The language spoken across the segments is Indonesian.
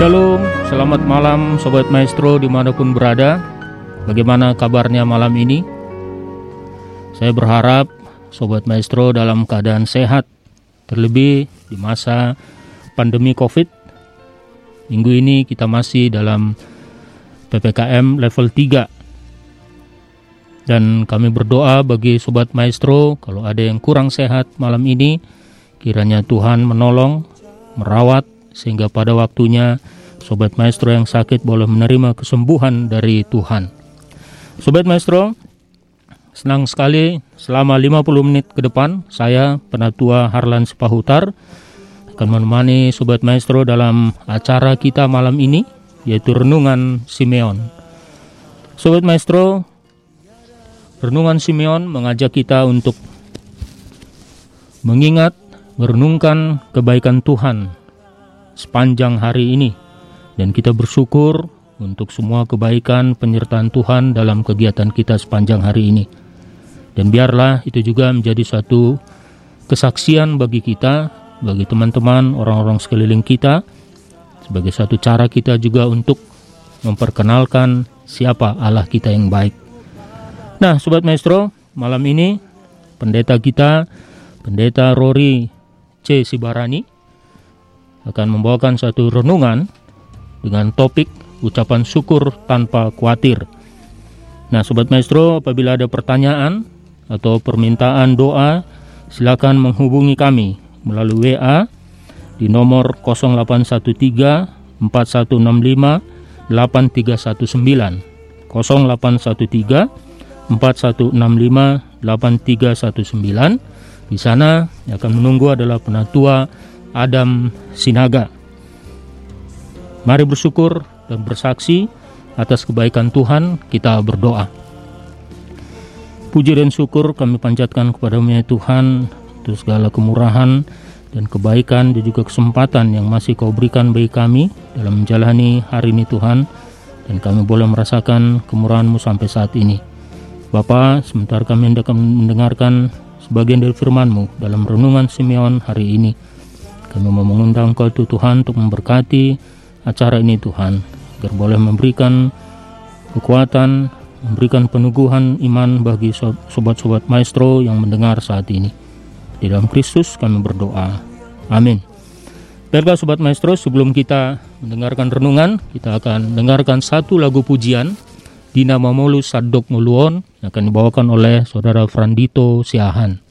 Shalom, selamat malam Sobat Maestro di mana pun berada. Bagaimana kabarnya malam ini? Saya berharap Sobat Maestro dalam keadaan sehat Terlebih di masa pandemi COVID. Minggu ini kita masih dalam PPKM level 3 Dan kami berdoa bagi Sobat Maestro Kalau ada yang kurang sehat malam ini Kiranya Tuhan menolong, merawat sehingga pada waktunya sobat maestro yang sakit boleh menerima kesembuhan dari Tuhan. Sobat maestro, senang sekali selama 50 menit ke depan saya penatua Harlan Sepahutar akan menemani sobat maestro dalam acara kita malam ini yaitu renungan Simeon. Sobat maestro, renungan Simeon mengajak kita untuk mengingat, merenungkan kebaikan Tuhan sepanjang hari ini dan kita bersyukur untuk semua kebaikan penyertaan Tuhan dalam kegiatan kita sepanjang hari ini. Dan biarlah itu juga menjadi satu kesaksian bagi kita, bagi teman-teman, orang-orang sekeliling kita, sebagai satu cara kita juga untuk memperkenalkan siapa Allah kita yang baik. Nah, Sobat Maestro, malam ini pendeta kita, pendeta Rory C. Sibarani, akan membawakan satu renungan dengan topik ucapan syukur tanpa khawatir. Nah, Sobat Maestro, apabila ada pertanyaan atau permintaan doa, silakan menghubungi kami melalui WA di nomor 0813 4165 8319 0813 4165 8319 di sana yang akan menunggu adalah penatua Adam Sinaga. Mari bersyukur dan bersaksi atas kebaikan Tuhan, kita berdoa. Puji dan syukur kami panjatkan kepada ya Tuhan untuk segala kemurahan dan kebaikan dan juga kesempatan yang masih kau berikan bagi kami dalam menjalani hari ini Tuhan dan kami boleh merasakan kemurahan-Mu sampai saat ini. Bapa, sementara kami hendak mendengarkan sebagian dari firman-Mu dalam renungan Simeon hari ini. Kami mau mengundang Kau itu Tuhan untuk memberkati acara ini Tuhan, agar boleh memberikan kekuatan, memberikan peneguhan iman bagi sobat-sobat maestro yang mendengar saat ini. Di dalam Kristus kami berdoa. Amin. Baiklah Sobat Maestro, sebelum kita mendengarkan renungan, kita akan dengarkan satu lagu pujian Dina Mamolu Sadok Nguluon yang akan dibawakan oleh Saudara Frandito Siahan.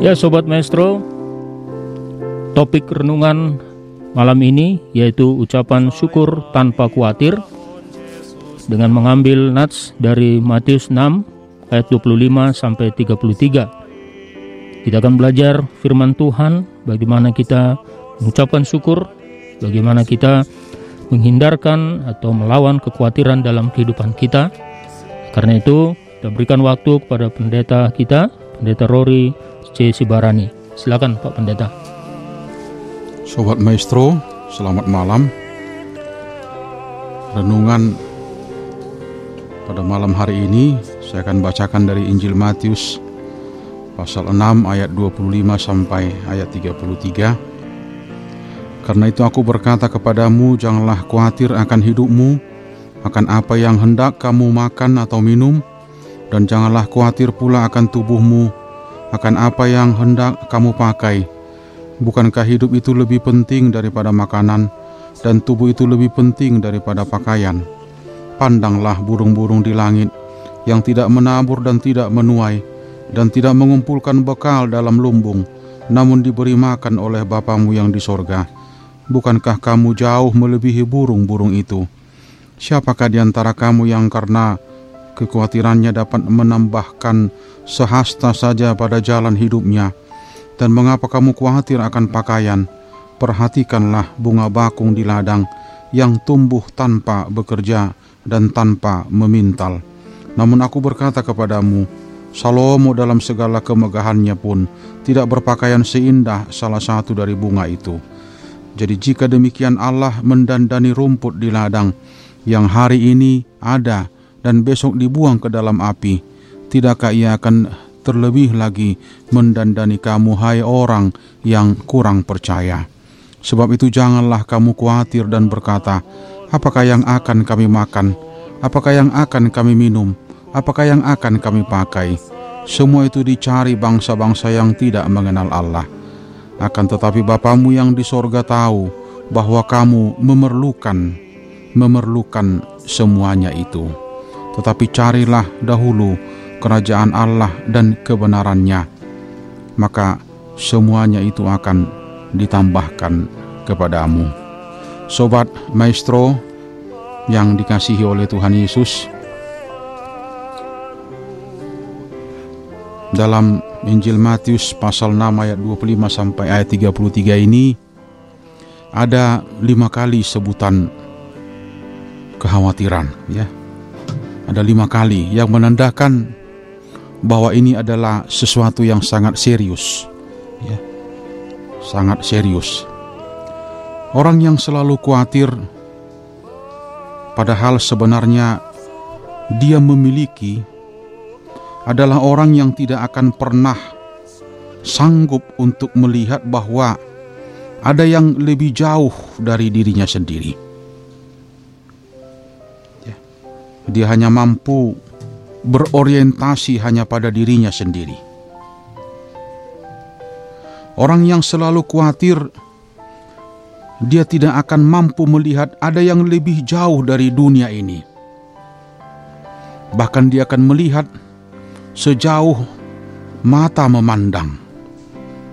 Ya Sobat Maestro, topik renungan malam ini yaitu ucapan syukur tanpa khawatir dengan mengambil nats dari Matius 6 ayat 25 sampai 33. Kita akan belajar firman Tuhan bagaimana kita mengucapkan syukur bagaimana kita menghindarkan atau melawan kekhawatiran dalam kehidupan kita. Karena itu, kita berikan waktu kepada pendeta kita, pendeta Rory C. Sibarani. Silakan Pak Pendeta. Sobat Maestro, selamat malam. Renungan pada malam hari ini saya akan bacakan dari Injil Matius pasal 6 ayat 25 sampai ayat 33. Karena itu aku berkata kepadamu, janganlah khawatir akan hidupmu, akan apa yang hendak kamu makan atau minum, dan janganlah khawatir pula akan tubuhmu, akan apa yang hendak kamu pakai. Bukankah hidup itu lebih penting daripada makanan, dan tubuh itu lebih penting daripada pakaian? Pandanglah burung-burung di langit, yang tidak menabur dan tidak menuai, dan tidak mengumpulkan bekal dalam lumbung, namun diberi makan oleh Bapamu yang di sorga. Bukankah kamu jauh melebihi burung-burung itu? Siapakah di antara kamu yang karena kekhawatirannya dapat menambahkan sehasta saja pada jalan hidupnya? Dan mengapa kamu khawatir akan pakaian? Perhatikanlah bunga bakung di ladang yang tumbuh tanpa bekerja dan tanpa memintal. Namun aku berkata kepadamu, Salomo dalam segala kemegahannya pun tidak berpakaian seindah salah satu dari bunga itu. Jadi jika demikian Allah mendandani rumput di ladang yang hari ini ada dan besok dibuang ke dalam api, tidakkah ia akan terlebih lagi mendandani kamu hai orang yang kurang percaya? Sebab itu janganlah kamu khawatir dan berkata, apakah yang akan kami makan? Apakah yang akan kami minum? Apakah yang akan kami pakai? Semua itu dicari bangsa-bangsa yang tidak mengenal Allah. Akan tetapi Bapamu yang di sorga tahu bahwa kamu memerlukan, memerlukan semuanya itu. Tetapi carilah dahulu kerajaan Allah dan kebenarannya, maka semuanya itu akan ditambahkan kepadamu. Sobat Maestro yang dikasihi oleh Tuhan Yesus, dalam Injil Matius pasal 6 ayat 25 sampai ayat 33 ini ada lima kali sebutan kekhawatiran ya ada lima kali yang menandakan bahwa ini adalah sesuatu yang sangat serius ya sangat serius orang yang selalu khawatir padahal sebenarnya dia memiliki adalah orang yang tidak akan pernah sanggup untuk melihat bahwa ada yang lebih jauh dari dirinya sendiri. Dia hanya mampu berorientasi hanya pada dirinya sendiri. Orang yang selalu khawatir, dia tidak akan mampu melihat ada yang lebih jauh dari dunia ini. Bahkan, dia akan melihat sejauh mata memandang.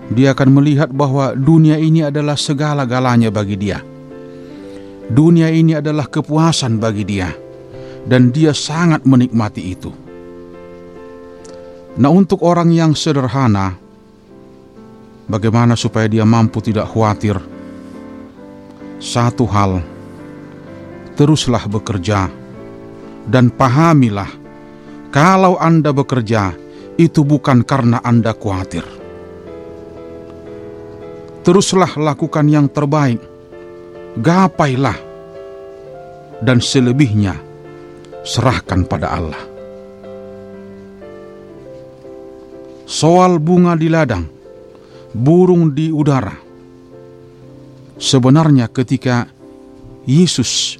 Dia akan melihat bahwa dunia ini adalah segala-galanya bagi dia. Dunia ini adalah kepuasan bagi dia, dan dia sangat menikmati itu. Nah, untuk orang yang sederhana, bagaimana supaya dia mampu tidak khawatir? Satu hal, teruslah bekerja dan pahamilah kalau Anda bekerja, itu bukan karena Anda khawatir. Teruslah lakukan yang terbaik, gapailah, dan selebihnya serahkan pada Allah. Soal bunga di ladang, burung di udara. Sebenarnya ketika Yesus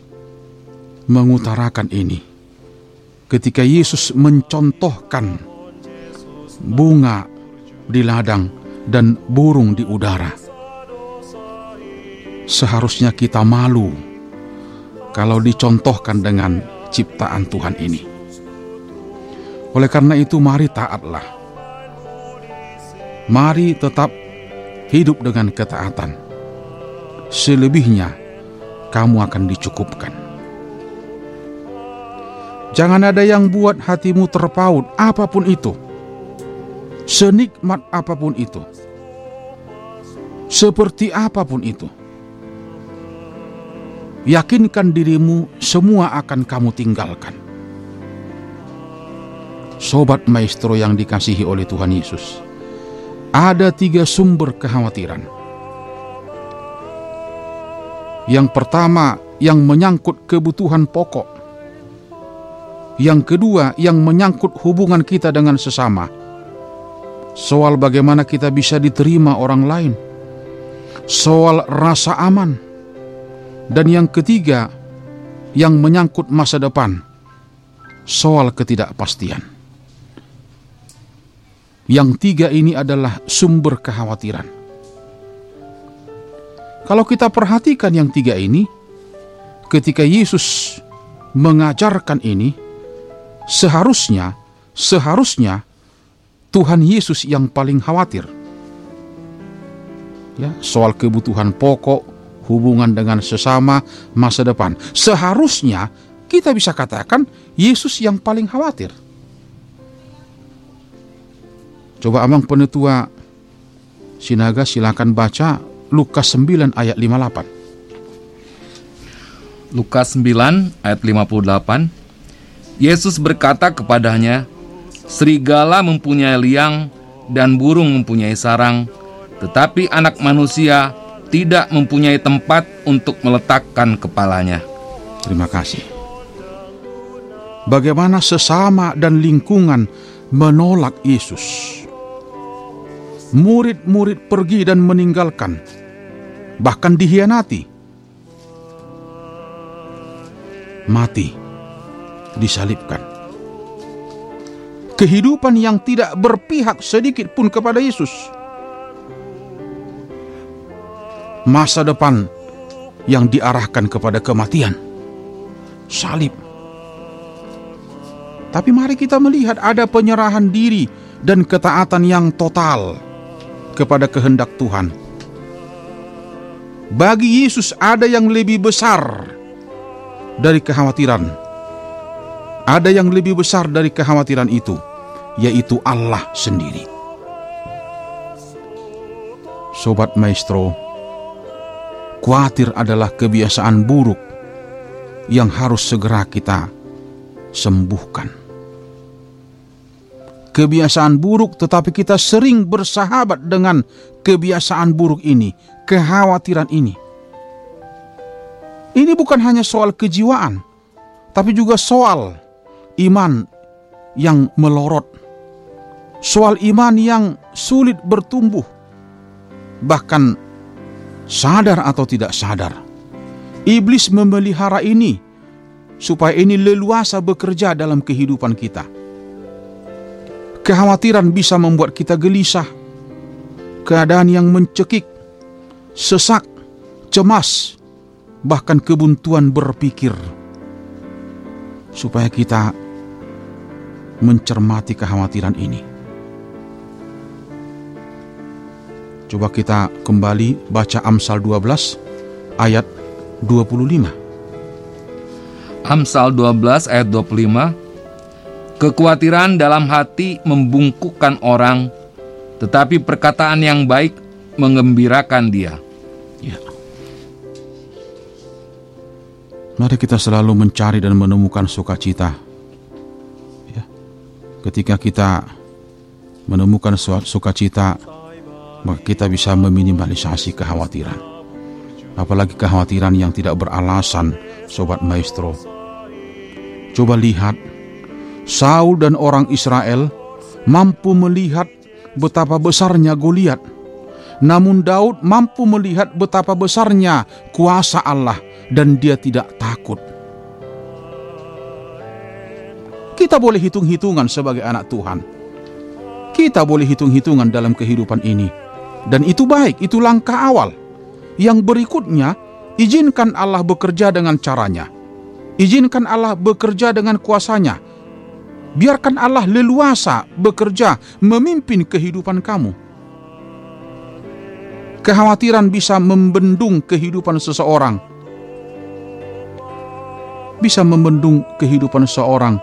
mengutarakan ini, ketika Yesus mencontohkan bunga di ladang dan burung di udara. Seharusnya kita malu kalau dicontohkan dengan ciptaan Tuhan ini. Oleh karena itu, mari taatlah. Mari tetap hidup dengan ketaatan. Selebihnya, kamu akan dicukupkan. Jangan ada yang buat hatimu terpaut, apa pun itu senikmat apa pun itu, seperti apa pun itu. Yakinkan dirimu, semua akan kamu tinggalkan. Sobat maestro yang dikasihi oleh Tuhan Yesus, ada tiga sumber kekhawatiran. Yang pertama, yang menyangkut kebutuhan pokok. Yang kedua, yang menyangkut hubungan kita dengan sesama. Soal bagaimana kita bisa diterima orang lain. Soal rasa aman. Dan yang ketiga, yang menyangkut masa depan. Soal ketidakpastian. Yang tiga ini adalah sumber kekhawatiran. Kalau kita perhatikan yang tiga ini, ketika Yesus mengajarkan ini, seharusnya seharusnya Tuhan Yesus yang paling khawatir. Ya, soal kebutuhan pokok, hubungan dengan sesama, masa depan. Seharusnya kita bisa katakan Yesus yang paling khawatir. Coba Abang Penetua Sinaga silakan baca Lukas 9 ayat 58. Lukas 9 ayat 58 Yesus berkata kepadanya, Serigala mempunyai liang dan burung mempunyai sarang, tetapi anak manusia tidak mempunyai tempat untuk meletakkan kepalanya. Terima kasih. Bagaimana sesama dan lingkungan menolak Yesus. Murid-murid pergi dan meninggalkan, bahkan dihianati. Mati, disalibkan. Kehidupan yang tidak berpihak sedikit pun kepada Yesus. Masa depan yang diarahkan kepada kematian. Salib. Tapi mari kita melihat ada penyerahan diri dan ketaatan yang total kepada kehendak Tuhan. Bagi Yesus ada yang lebih besar dari kekhawatiran. Ada yang lebih besar dari kekhawatiran itu, yaitu Allah sendiri. Sobat Maestro, khawatir adalah kebiasaan buruk yang harus segera kita sembuhkan kebiasaan buruk, tetapi kita sering bersahabat dengan kebiasaan buruk ini, kekhawatiran ini. Ini bukan hanya soal kejiwaan, tapi juga soal iman yang melorot, soal iman yang sulit bertumbuh, bahkan sadar atau tidak sadar. Iblis memelihara ini supaya ini leluasa bekerja dalam kehidupan kita Kekhawatiran bisa membuat kita gelisah, keadaan yang mencekik, sesak, cemas, bahkan kebuntuan berpikir. Supaya kita mencermati kekhawatiran ini. Coba kita kembali baca Amsal 12 ayat 25. Amsal 12 ayat 25 Kekhawatiran dalam hati membungkukkan orang, tetapi perkataan yang baik mengembirakan dia. Ya. Mari kita selalu mencari dan menemukan sukacita. Ya. Ketika kita menemukan sukacita, maka kita bisa meminimalisasi kekhawatiran. Apalagi kekhawatiran yang tidak beralasan, Sobat Maestro. Coba lihat Saul dan orang Israel mampu melihat betapa besarnya Goliat. Namun Daud mampu melihat betapa besarnya kuasa Allah dan dia tidak takut. Kita boleh hitung-hitungan sebagai anak Tuhan. Kita boleh hitung-hitungan dalam kehidupan ini. Dan itu baik, itu langkah awal. Yang berikutnya, izinkan Allah bekerja dengan caranya. Izinkan Allah bekerja dengan kuasanya Biarkan Allah leluasa bekerja memimpin kehidupan kamu. Kekhawatiran bisa membendung kehidupan seseorang. Bisa membendung kehidupan seseorang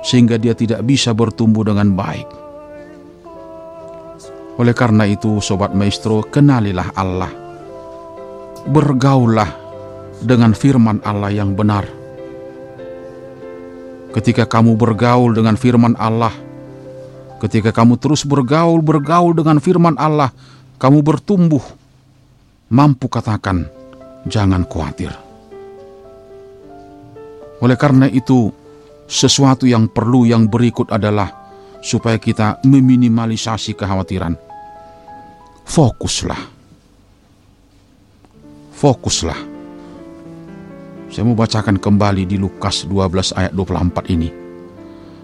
sehingga dia tidak bisa bertumbuh dengan baik. Oleh karena itu, Sobat Maestro, kenalilah Allah. Bergaulah dengan firman Allah yang benar. Ketika kamu bergaul dengan firman Allah, ketika kamu terus bergaul, bergaul dengan firman Allah, kamu bertumbuh, mampu katakan, jangan khawatir. Oleh karena itu, sesuatu yang perlu yang berikut adalah supaya kita meminimalisasi kekhawatiran. Fokuslah. Fokuslah. Saya mau bacakan kembali di Lukas 12 ayat 24 ini.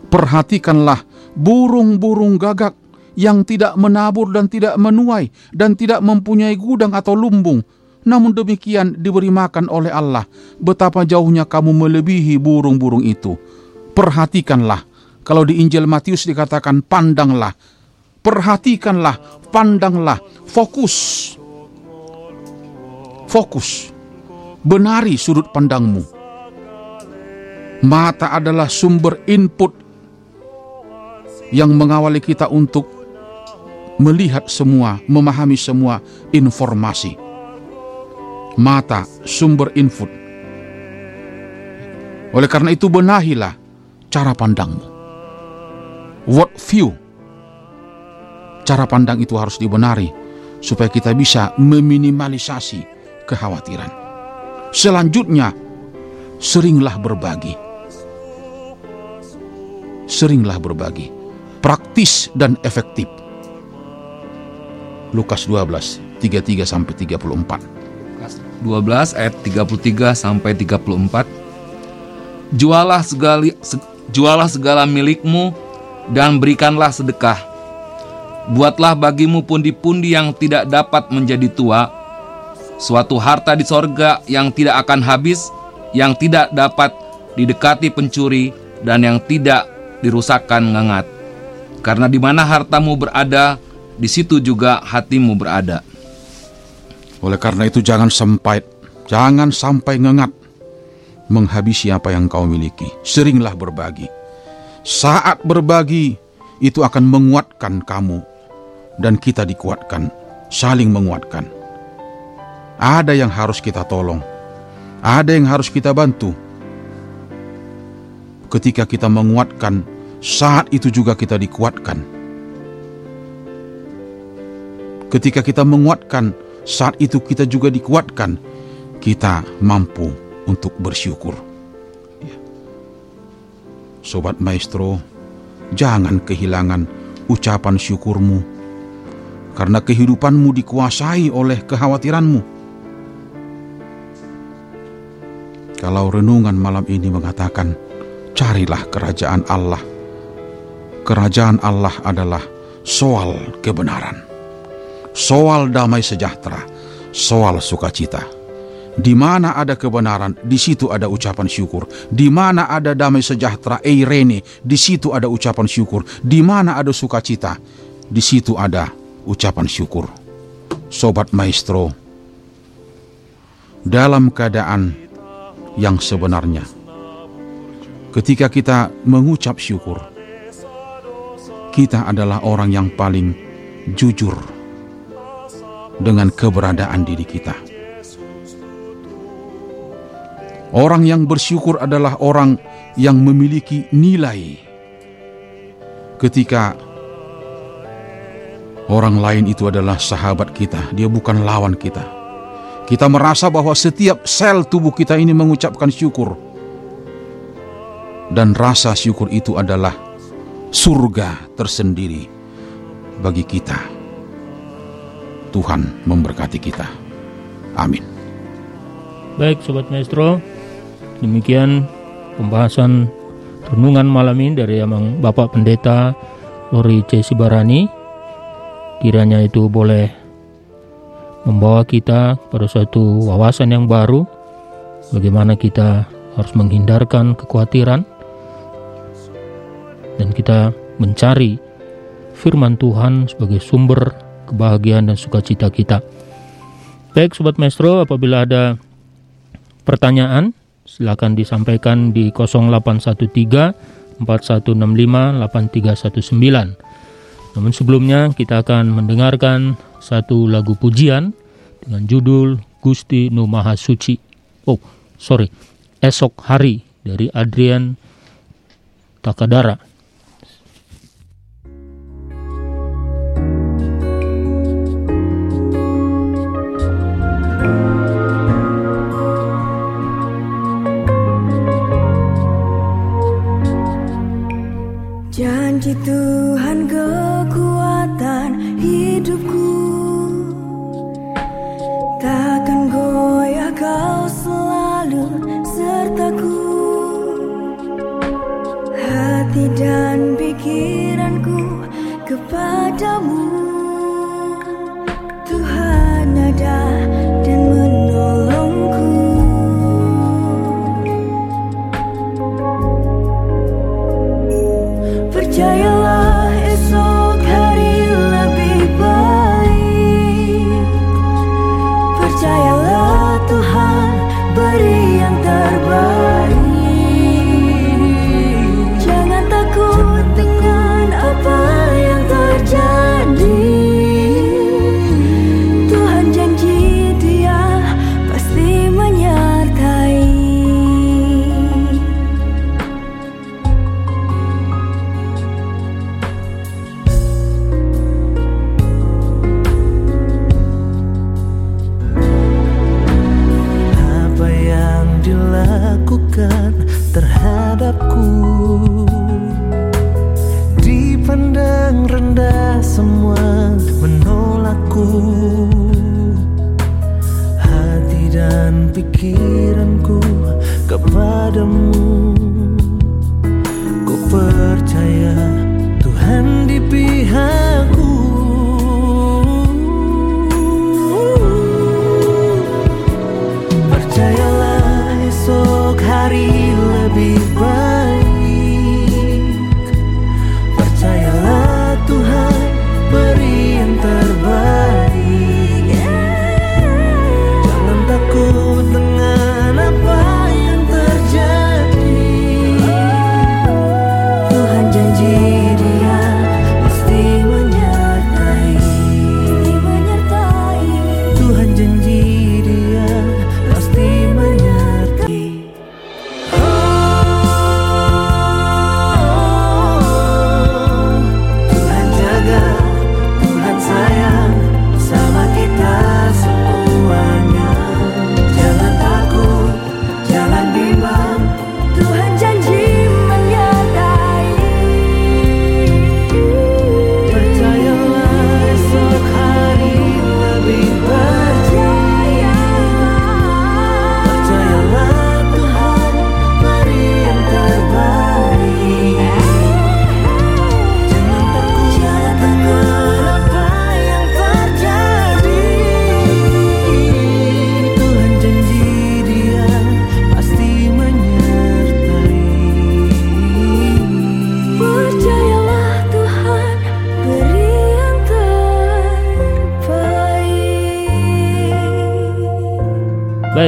Perhatikanlah burung-burung gagak yang tidak menabur dan tidak menuai dan tidak mempunyai gudang atau lumbung. Namun demikian diberi makan oleh Allah. Betapa jauhnya kamu melebihi burung-burung itu. Perhatikanlah kalau di Injil Matius dikatakan pandanglah, perhatikanlah, pandanglah, fokus. Fokus. Benari sudut pandangmu. Mata adalah sumber input yang mengawali kita untuk melihat semua, memahami semua informasi. Mata sumber input. Oleh karena itu benahilah cara pandangmu what view. Cara pandang itu harus dibenari supaya kita bisa meminimalisasi kekhawatiran. Selanjutnya, seringlah berbagi. Seringlah berbagi. Praktis dan efektif. Lukas 12, 33 sampai 34. 12 ayat 33 sampai 34. Jualah segala jualah segala milikmu dan berikanlah sedekah. Buatlah bagimu pundi-pundi yang tidak dapat menjadi tua, suatu harta di sorga yang tidak akan habis, yang tidak dapat didekati pencuri, dan yang tidak dirusakkan ngangat. Karena di mana hartamu berada, di situ juga hatimu berada. Oleh karena itu jangan sampai jangan sampai ngengat menghabisi apa yang kau miliki. Seringlah berbagi saat berbagi itu akan menguatkan kamu dan kita dikuatkan, saling menguatkan. Ada yang harus kita tolong, ada yang harus kita bantu. Ketika kita menguatkan, saat itu juga kita dikuatkan. Ketika kita menguatkan, saat itu kita juga dikuatkan. Kita mampu untuk bersyukur. Sobat Maestro, jangan kehilangan ucapan syukurmu, karena kehidupanmu dikuasai oleh kekhawatiranmu. Kalau renungan malam ini mengatakan, carilah kerajaan Allah. Kerajaan Allah adalah soal kebenaran, soal damai sejahtera, soal sukacita di mana ada kebenaran, di situ ada ucapan syukur. Di mana ada damai sejahtera, eirene, di situ ada ucapan syukur. Di mana ada sukacita, di situ ada ucapan syukur. Sobat Maestro, dalam keadaan yang sebenarnya, ketika kita mengucap syukur, kita adalah orang yang paling jujur dengan keberadaan diri kita Orang yang bersyukur adalah orang yang memiliki nilai. Ketika orang lain itu adalah sahabat kita, dia bukan lawan kita. Kita merasa bahwa setiap sel tubuh kita ini mengucapkan syukur. Dan rasa syukur itu adalah surga tersendiri bagi kita. Tuhan memberkati kita. Amin. Baik Sobat Maestro, Demikian pembahasan renungan malam ini dari Bapak Pendeta Lori C. Sibarani. Kiranya itu boleh membawa kita pada suatu wawasan yang baru bagaimana kita harus menghindarkan kekhawatiran dan kita mencari firman Tuhan sebagai sumber kebahagiaan dan sukacita kita. Baik Sobat Maestro, apabila ada pertanyaan silakan disampaikan di 0813 4165 8319 Namun sebelumnya kita akan mendengarkan satu lagu pujian dengan judul Gusti Nu Maha Suci. Oh, sorry, esok hari dari Adrian Takadara. Janji Tuhan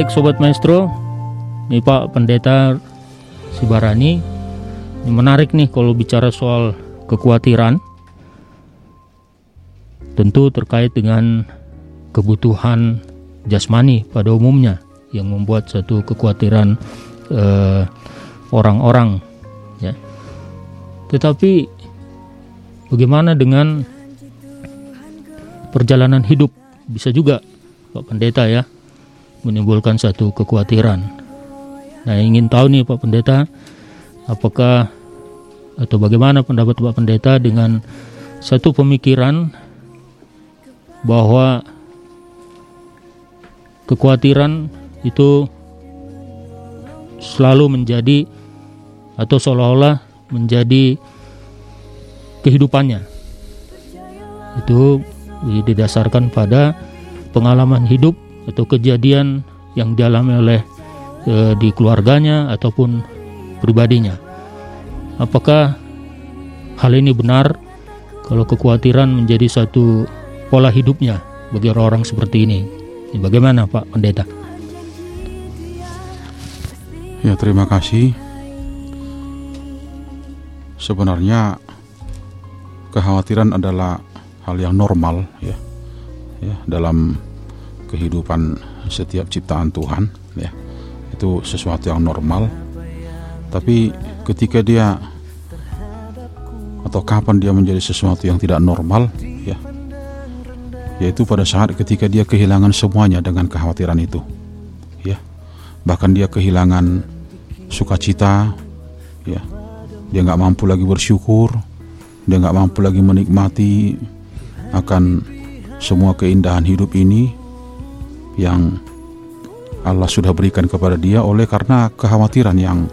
Baik Sobat Maestro, ini Pak Pendeta Sibarani, ini menarik nih kalau bicara soal kekhawatiran, tentu terkait dengan kebutuhan jasmani pada umumnya yang membuat satu kekhawatiran eh, orang-orang, ya. Tetapi bagaimana dengan perjalanan hidup? Bisa juga Pak Pendeta ya menimbulkan satu kekhawatiran. Nah, ingin tahu nih Pak Pendeta, apakah atau bagaimana pendapat Pak Pendeta dengan satu pemikiran bahwa kekhawatiran itu selalu menjadi atau seolah-olah menjadi kehidupannya. Itu didasarkan pada pengalaman hidup atau kejadian yang dialami oleh e, di keluarganya ataupun pribadinya. Apakah hal ini benar kalau kekhawatiran menjadi satu pola hidupnya bagi orang-orang seperti ini? Bagaimana Pak Pendeta? Ya terima kasih. Sebenarnya kekhawatiran adalah hal yang normal ya ya dalam kehidupan setiap ciptaan Tuhan ya. Itu sesuatu yang normal. Tapi ketika dia atau kapan dia menjadi sesuatu yang tidak normal ya. Yaitu pada saat ketika dia kehilangan semuanya dengan kekhawatiran itu ya. Bahkan dia kehilangan sukacita ya. Dia nggak mampu lagi bersyukur dia nggak mampu lagi menikmati akan semua keindahan hidup ini yang Allah sudah berikan kepada dia oleh karena kekhawatiran yang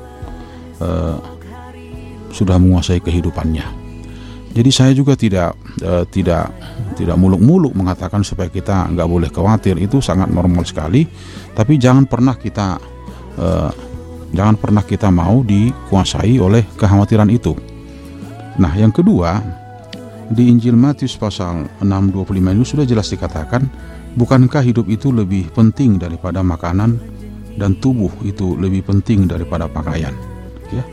uh, sudah menguasai kehidupannya. Jadi saya juga tidak uh, tidak tidak muluk-muluk mengatakan supaya kita nggak boleh khawatir itu sangat normal sekali. Tapi jangan pernah kita uh, jangan pernah kita mau dikuasai oleh kekhawatiran itu. Nah yang kedua di Injil Matius pasal 6:25 itu sudah jelas dikatakan, bukankah hidup itu lebih penting daripada makanan dan tubuh itu lebih penting daripada pakaian? Ya.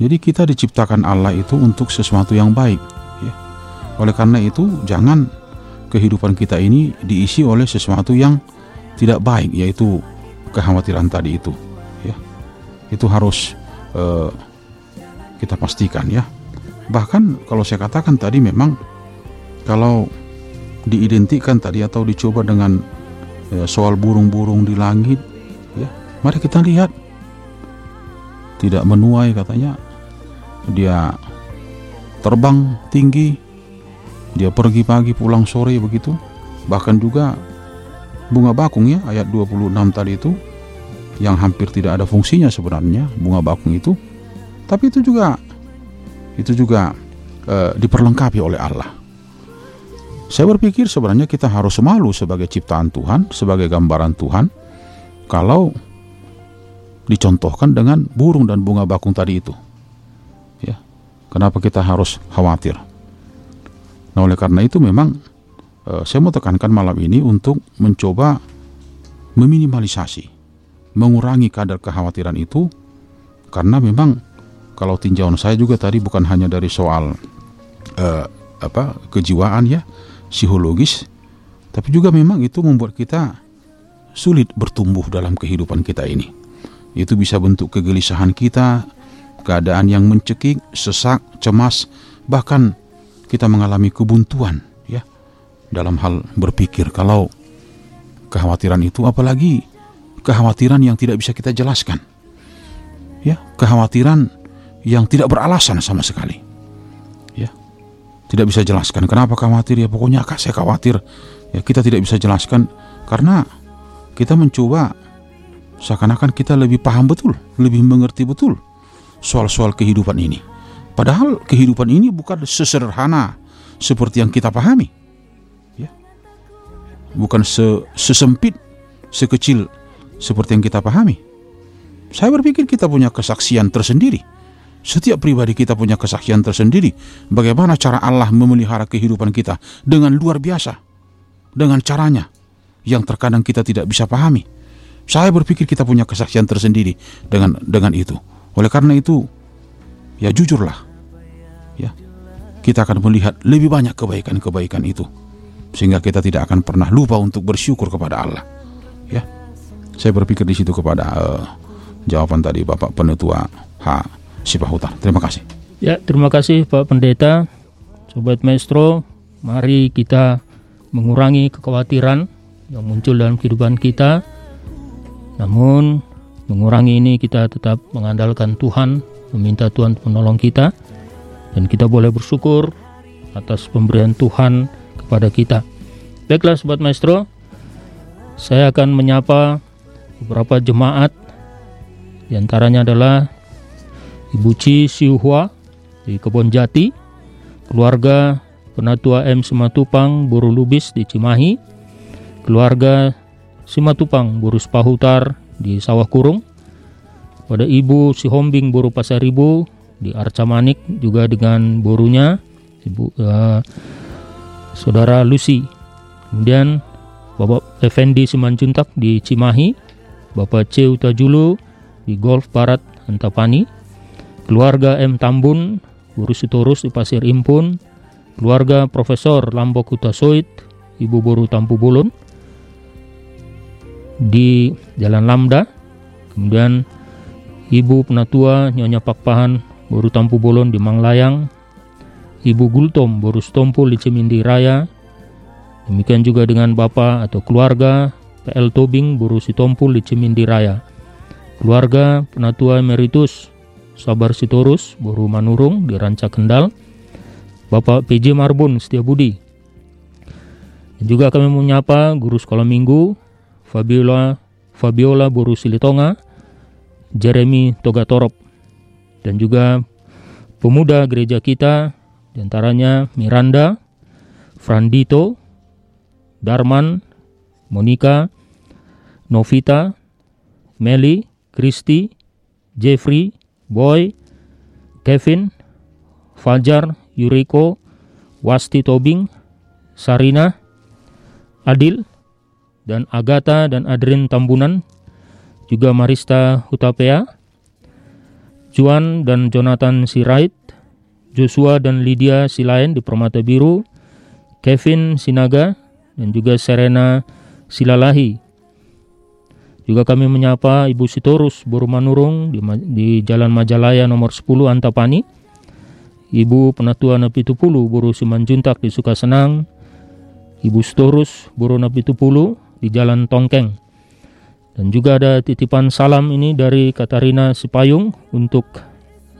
Jadi kita diciptakan Allah itu untuk sesuatu yang baik, ya. Oleh karena itu jangan kehidupan kita ini diisi oleh sesuatu yang tidak baik yaitu kekhawatiran tadi itu, ya. Itu harus uh, kita pastikan ya Bahkan kalau saya katakan tadi memang kalau diidentikan tadi atau dicoba dengan ya, soal burung-burung di langit, ya, mari kita lihat. Tidak menuai katanya. Dia terbang tinggi, dia pergi pagi pulang sore begitu, bahkan juga bunga bakung ya ayat 26 tadi itu yang hampir tidak ada fungsinya sebenarnya bunga bakung itu, tapi itu juga itu juga uh, diperlengkapi oleh Allah. Saya berpikir sebenarnya kita harus malu sebagai ciptaan Tuhan, sebagai gambaran Tuhan, kalau dicontohkan dengan burung dan bunga bakung tadi itu. Ya, kenapa kita harus khawatir? Nah, oleh karena itu memang uh, saya mau tekankan malam ini untuk mencoba meminimalisasi, mengurangi kadar kekhawatiran itu, karena memang kalau tinjauan saya juga tadi bukan hanya dari soal uh, apa kejiwaan ya psikologis tapi juga memang itu membuat kita sulit bertumbuh dalam kehidupan kita ini itu bisa bentuk kegelisahan kita keadaan yang mencekik sesak cemas bahkan kita mengalami kebuntuan ya dalam hal berpikir kalau kekhawatiran itu apalagi kekhawatiran yang tidak bisa kita jelaskan ya kekhawatiran yang tidak beralasan sama sekali. Tidak bisa jelaskan kenapa khawatir ya pokoknya kak saya khawatir. Ya kita tidak bisa jelaskan karena kita mencoba seakan-akan kita lebih paham betul, lebih mengerti betul soal-soal kehidupan ini. Padahal kehidupan ini bukan sesederhana seperti yang kita pahami. Ya. Bukan sesempit, sekecil seperti yang kita pahami. Saya berpikir kita punya kesaksian tersendiri setiap pribadi kita punya kesaksian tersendiri bagaimana cara Allah memelihara kehidupan kita dengan luar biasa. Dengan caranya yang terkadang kita tidak bisa pahami. Saya berpikir kita punya kesaksian tersendiri dengan dengan itu. Oleh karena itu, ya jujurlah. Ya. Kita akan melihat lebih banyak kebaikan-kebaikan itu sehingga kita tidak akan pernah lupa untuk bersyukur kepada Allah. Ya. Saya berpikir di situ kepada uh, jawaban tadi Bapak Penetua H Sipahutar. Terima kasih. Ya, terima kasih Pak Pendeta. Sobat Maestro, mari kita mengurangi kekhawatiran yang muncul dalam kehidupan kita. Namun, mengurangi ini kita tetap mengandalkan Tuhan, meminta Tuhan menolong kita, dan kita boleh bersyukur atas pemberian Tuhan kepada kita. Baiklah Sobat Maestro, saya akan menyapa beberapa jemaat, di antaranya adalah Ibu Ci Siuhua di Kebon Jati, keluarga Penatua M. Simatupang Buru Lubis di Cimahi, keluarga Simatupang Buru Spahutar di Sawah Kurung, pada Ibu Sihombing Buru Pasaribu di Arca Manik juga dengan burunya Ibu uh, Saudara Lucy. Kemudian Bapak Effendi Simanjuntak di Cimahi, Bapak C. Utajulu di Golf Barat Antapani, keluarga M. Tambun, Guru Sitorus di Pasir Impun, keluarga Profesor Lambok Utasoit, Ibu Boru Tampu Bulun. Di Jalan Lamda, kemudian Ibu Penatua Nyonya Pakpahan Boru Tampu Bolon di Manglayang, Ibu Gultom Boru Stompul di Cimindi Raya, demikian juga dengan Bapak atau keluarga PL Tobing Boru Sitompul di Cimindi Raya, keluarga Penatua Emeritus Sabar Sitorus Boru Manurung di Ranca Kendal, Bapak PJ Marbun Setiabudi. Dan juga kami menyapa guru sekolah minggu Fabiola Fabiola Boru Silitonga, Jeremy Togatorop, dan juga pemuda gereja kita, di antaranya Miranda, Frandito, Darman, Monica, Novita, Meli, Kristi, Jeffrey, Boy, Kevin, Fajar, Yuriko, Wasti Tobing, Sarina, Adil, dan Agatha dan Adrin Tambunan, juga Marista Hutapea, Juan dan Jonathan Sirait, Joshua dan Lydia Silain di Permata Biru, Kevin Sinaga, dan juga Serena Silalahi. Juga kami menyapa Ibu Sitorus Borumanurung di, di Jalan Majalaya nomor 10 Antapani, Ibu Penatua Napitupulu Boru Simanjuntak di Sukasenang, Ibu Sitorus Boru Napitupulu di Jalan Tongkeng. Dan juga ada titipan salam ini dari Katarina Sipayung untuk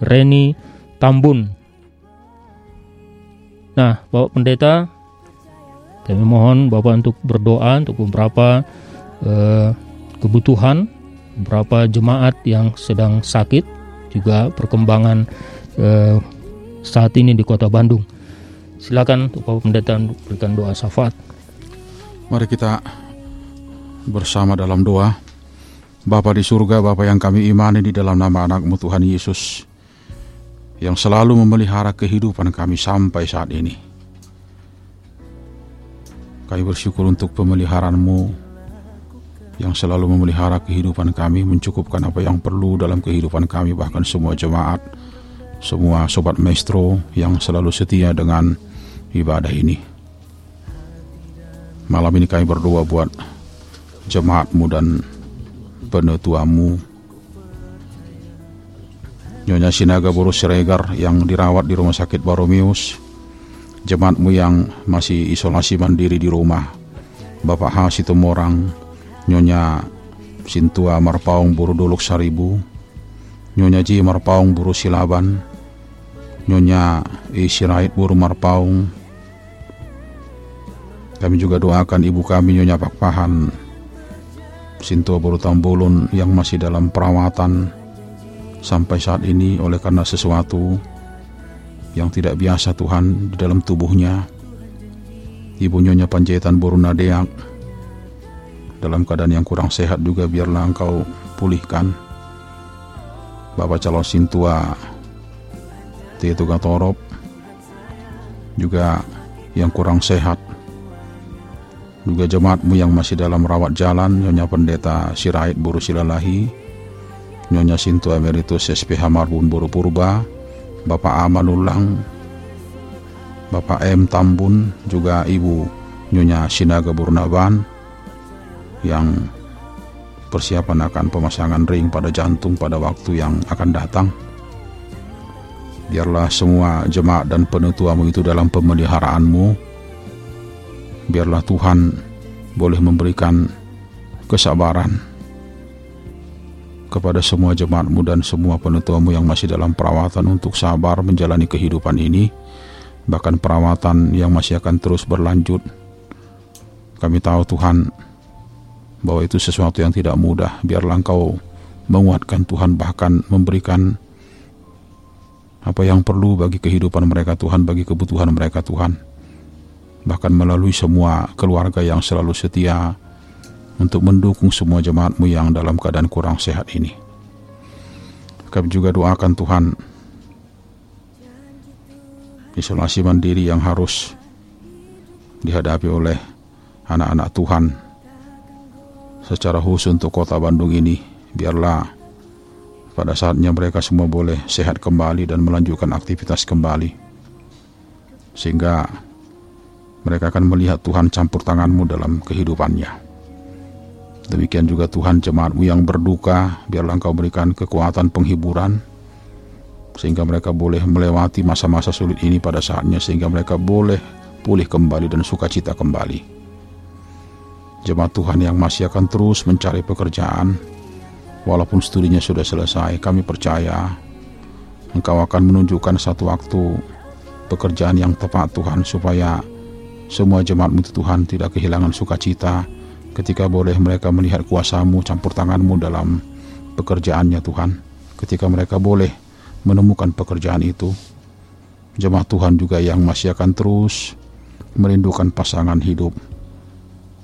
Reni Tambun. Nah, Bapak Pendeta, kami mohon Bapak untuk berdoa untuk beberapa eh, kebutuhan, beberapa jemaat yang sedang sakit, juga perkembangan eh, saat ini di Kota Bandung. Silakan Bapak Pendeta berikan doa syafaat. Mari kita bersama dalam doa. Bapa di surga, Bapa yang kami imani di dalam nama anakmu Tuhan Yesus, yang selalu memelihara kehidupan kami sampai saat ini. Kami bersyukur untuk pemeliharaanmu yang selalu memelihara kehidupan kami, mencukupkan apa yang perlu dalam kehidupan kami, bahkan semua jemaat, semua sobat maestro yang selalu setia dengan ibadah ini. Malam ini kami berdoa buat jemaatmu dan penetuamu Nyonya Sinaga Boros Siregar yang dirawat di Rumah Sakit Baromeus jemaatmu yang masih isolasi mandiri di rumah Bapak H. Nyonya Sintua Marpaung Buru Dolok Saribu Nyonya Ji Marpaung Buru Silaban Nyonya E. Sirait Buru Marpaung kami juga doakan ibu kami Nyonya Pakpahan Sintua Buru Tambulun yang masih dalam perawatan sampai saat ini oleh karena sesuatu yang tidak biasa Tuhan di dalam tubuhnya. Ibu Nyonya Panjaitan Buru Nadeak dalam keadaan yang kurang sehat juga biarlah engkau pulihkan. Bapak calon Sintua Tietu Gatorop juga yang kurang sehat juga jemaatmu yang masih dalam rawat jalan, Nyonya Pendeta Sirait Buru Silalahi, Nyonya Sintu Emeritus SPH Marbun Buru Purba, Bapak Amanulang, Bapak M Tambun, juga Ibu Nyonya Sinaga Burnaban, yang persiapan akan pemasangan ring pada jantung pada waktu yang akan datang. Biarlah semua jemaat dan penetuamu itu dalam pemeliharaanmu, biarlah Tuhan boleh memberikan kesabaran kepada semua jemaatmu dan semua penutuamu yang masih dalam perawatan untuk sabar menjalani kehidupan ini. Bahkan perawatan yang masih akan terus berlanjut. Kami tahu Tuhan bahwa itu sesuatu yang tidak mudah. Biarlah engkau menguatkan Tuhan bahkan memberikan apa yang perlu bagi kehidupan mereka Tuhan bagi kebutuhan mereka Tuhan. Bahkan melalui semua keluarga yang selalu setia untuk mendukung semua jemaatmu yang dalam keadaan kurang sehat ini. Kami juga doakan Tuhan isolasi mandiri yang harus dihadapi oleh anak-anak Tuhan secara khusus untuk kota Bandung ini biarlah pada saatnya mereka semua boleh sehat kembali dan melanjutkan aktivitas kembali sehingga mereka akan melihat Tuhan campur tanganmu dalam kehidupannya. Demikian juga Tuhan jemaatmu yang berduka, biarlah engkau berikan kekuatan penghiburan, sehingga mereka boleh melewati masa-masa sulit ini pada saatnya, sehingga mereka boleh pulih kembali dan sukacita kembali. Jemaat Tuhan yang masih akan terus mencari pekerjaan, walaupun studinya sudah selesai, kami percaya Engkau akan menunjukkan satu waktu pekerjaan yang tepat Tuhan supaya semua jemaatmu Tuhan tidak kehilangan sukacita ketika boleh mereka melihat kuasamu campur tanganmu dalam pekerjaannya Tuhan. Ketika mereka boleh menemukan pekerjaan itu jemaat Tuhan juga yang masih akan terus merindukan pasangan hidup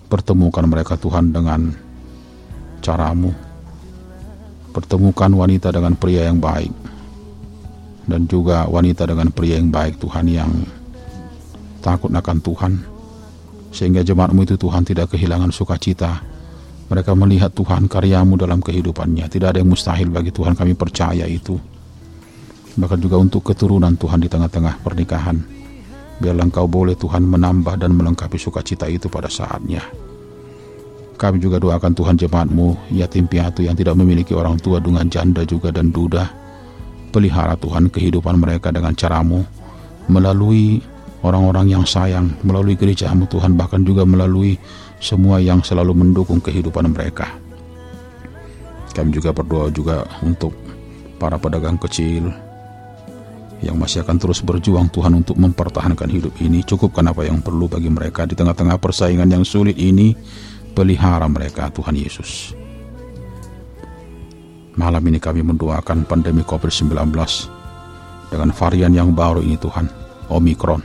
pertemukan mereka Tuhan dengan caramu. Pertemukan wanita dengan pria yang baik. Dan juga wanita dengan pria yang baik Tuhan yang takut akan Tuhan. Sehingga jemaatmu itu Tuhan tidak kehilangan sukacita. Mereka melihat Tuhan karyamu dalam kehidupannya. Tidak ada yang mustahil bagi Tuhan. Kami percaya itu. Bahkan juga untuk keturunan Tuhan di tengah-tengah pernikahan biarlah engkau boleh Tuhan menambah dan melengkapi sukacita itu pada saatnya. Kami juga doakan Tuhan jemaatmu yatim piatu yang tidak memiliki orang tua dengan janda juga dan duda. Pelihara Tuhan kehidupan mereka dengan caramu. Melalui orang-orang yang sayang melalui gerejamu Tuhan bahkan juga melalui semua yang selalu mendukung kehidupan mereka. Kami juga berdoa juga untuk para pedagang kecil yang masih akan terus berjuang Tuhan untuk mempertahankan hidup ini cukupkan apa yang perlu bagi mereka di tengah-tengah persaingan yang sulit ini pelihara mereka Tuhan Yesus Malam ini kami mendoakan pandemi COVID-19 dengan varian yang baru ini Tuhan, Omikron.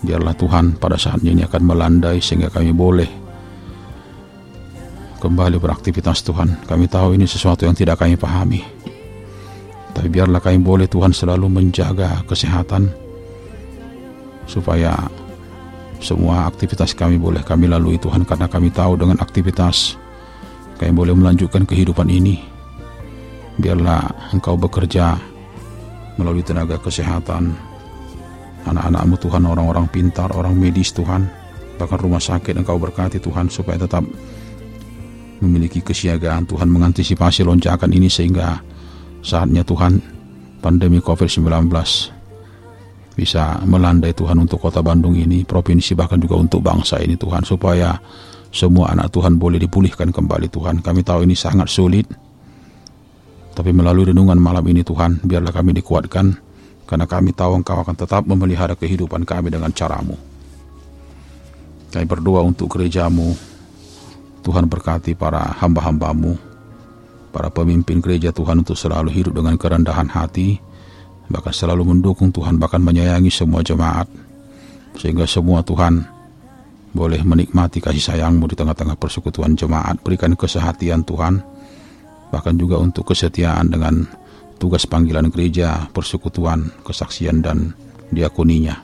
Biarlah Tuhan pada saatnya ini akan melandai sehingga kami boleh kembali beraktivitas Tuhan. Kami tahu ini sesuatu yang tidak kami pahami. Tapi biarlah kami boleh Tuhan selalu menjaga kesehatan supaya semua aktivitas kami boleh kami lalui Tuhan karena kami tahu dengan aktivitas kami boleh melanjutkan kehidupan ini. Biarlah Engkau bekerja melalui tenaga kesehatan, anak-anakmu Tuhan, orang-orang pintar, orang medis Tuhan, bahkan rumah sakit Engkau berkati Tuhan supaya tetap memiliki kesiagaan Tuhan mengantisipasi lonjakan ini sehingga saatnya Tuhan pandemi COVID-19 bisa melandai Tuhan untuk kota Bandung ini, provinsi bahkan juga untuk bangsa ini Tuhan supaya semua anak Tuhan boleh dipulihkan kembali Tuhan. Kami tahu ini sangat sulit. Tapi melalui renungan malam ini Tuhan, biarlah kami dikuatkan karena kami tahu Engkau akan tetap memelihara kehidupan kami dengan caramu. Kami berdoa untuk gerejamu. Tuhan berkati para hamba-hambamu, para pemimpin gereja Tuhan untuk selalu hidup dengan kerendahan hati, bahkan selalu mendukung Tuhan, bahkan menyayangi semua jemaat, sehingga semua Tuhan boleh menikmati kasih sayangmu di tengah-tengah persekutuan jemaat. Berikan kesehatian Tuhan, bahkan juga untuk kesetiaan dengan tugas panggilan gereja, persekutuan, kesaksian, dan diakoninya.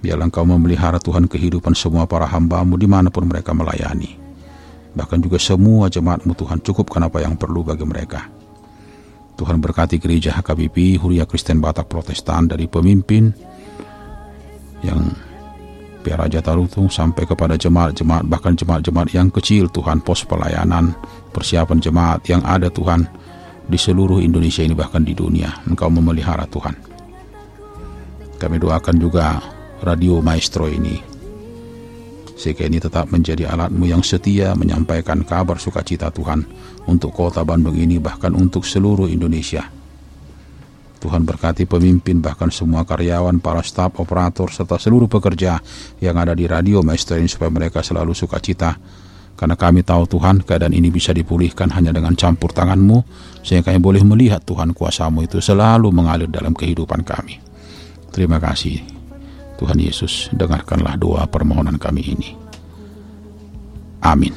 Biarlah engkau memelihara Tuhan kehidupan semua para hambamu di mana pun mereka melayani. Bahkan juga semua jemaatmu Tuhan cukupkan apa yang perlu bagi mereka. Tuhan berkati gereja HKBP, Huria Kristen Batak Protestan dari pemimpin yang Biar Raja Tarutung sampai kepada jemaat-jemaat bahkan jemaat-jemaat yang kecil Tuhan pos pelayanan persiapan jemaat yang ada Tuhan di seluruh Indonesia ini bahkan di dunia Engkau memelihara Tuhan kami doakan juga radio maestro ini sehingga ini tetap menjadi alatmu yang setia menyampaikan kabar sukacita Tuhan untuk kota Bandung ini bahkan untuk seluruh Indonesia Tuhan berkati pemimpin bahkan semua karyawan, para staf, operator, serta seluruh pekerja yang ada di radio Maestro ini supaya mereka selalu sukacita. Karena kami tahu Tuhan keadaan ini bisa dipulihkan hanya dengan campur tanganmu sehingga kami boleh melihat Tuhan kuasamu itu selalu mengalir dalam kehidupan kami. Terima kasih Tuhan Yesus dengarkanlah doa permohonan kami ini. Amin.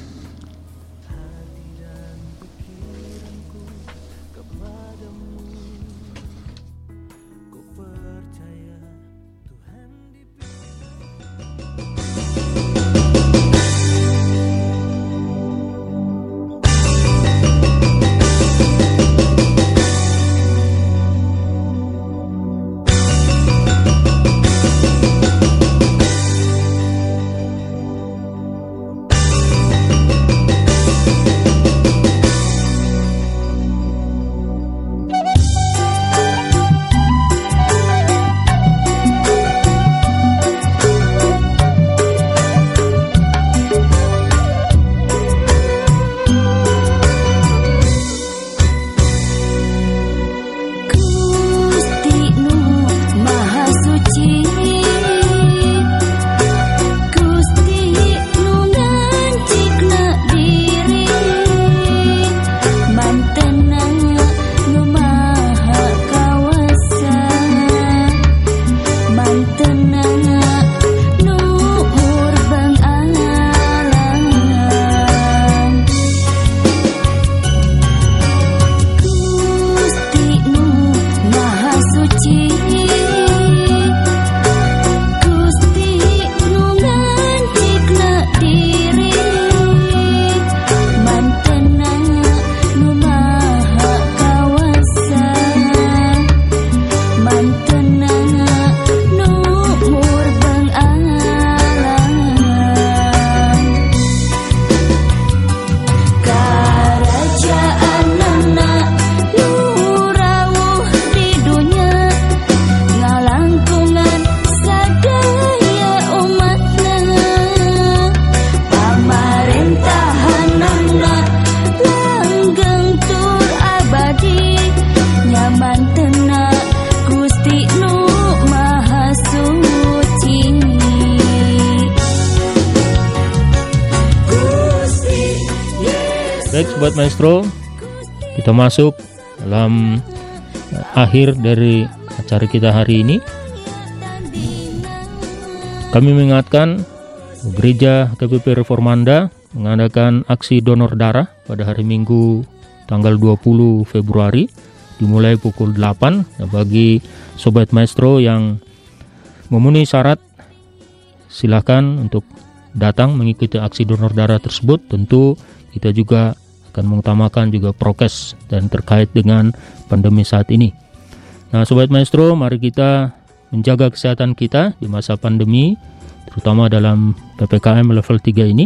Kita masuk dalam eh, akhir dari acara kita hari ini. Kami mengingatkan Gereja KPP Reformanda mengadakan aksi donor darah pada hari Minggu tanggal 20 Februari dimulai pukul 8 Nah, bagi Sobat Maestro yang memenuhi syarat silakan untuk datang mengikuti aksi donor darah tersebut tentu kita juga akan mengutamakan juga prokes dan terkait dengan pandemi saat ini. Nah, sobat maestro, mari kita menjaga kesehatan kita di masa pandemi, terutama dalam PPKM level 3 ini.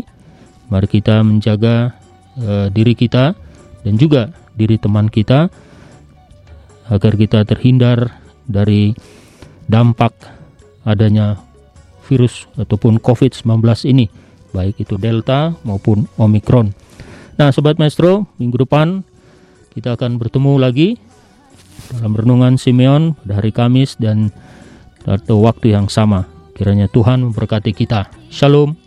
Mari kita menjaga eh, diri kita dan juga diri teman kita agar kita terhindar dari dampak adanya virus ataupun COVID-19 ini, baik itu Delta maupun Omicron. Nah, Sobat Maestro, minggu depan kita akan bertemu lagi dalam renungan Simeon pada hari Kamis dan atau waktu yang sama. Kiranya Tuhan memberkati kita. Shalom.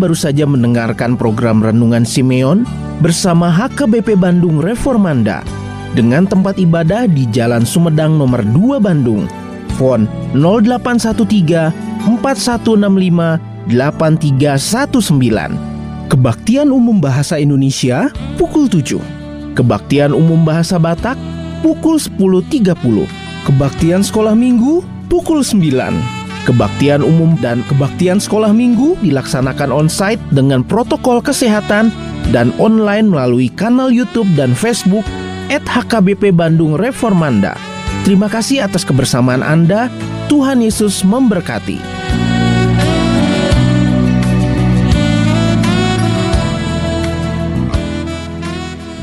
Baru saja mendengarkan program Renungan Simeon bersama HKBP Bandung Reformanda dengan tempat ibadah di Jalan Sumedang nomor 2 Bandung. Fon 0813 4165 8319. Kebaktian Umum Bahasa Indonesia pukul 7. Kebaktian Umum Bahasa Batak pukul 10.30. Kebaktian Sekolah Minggu pukul 9. Kebaktian umum dan kebaktian sekolah minggu dilaksanakan on-site dengan protokol kesehatan dan online melalui kanal YouTube dan Facebook at HKBP Bandung Reformanda. Terima kasih atas kebersamaan Anda. Tuhan Yesus memberkati.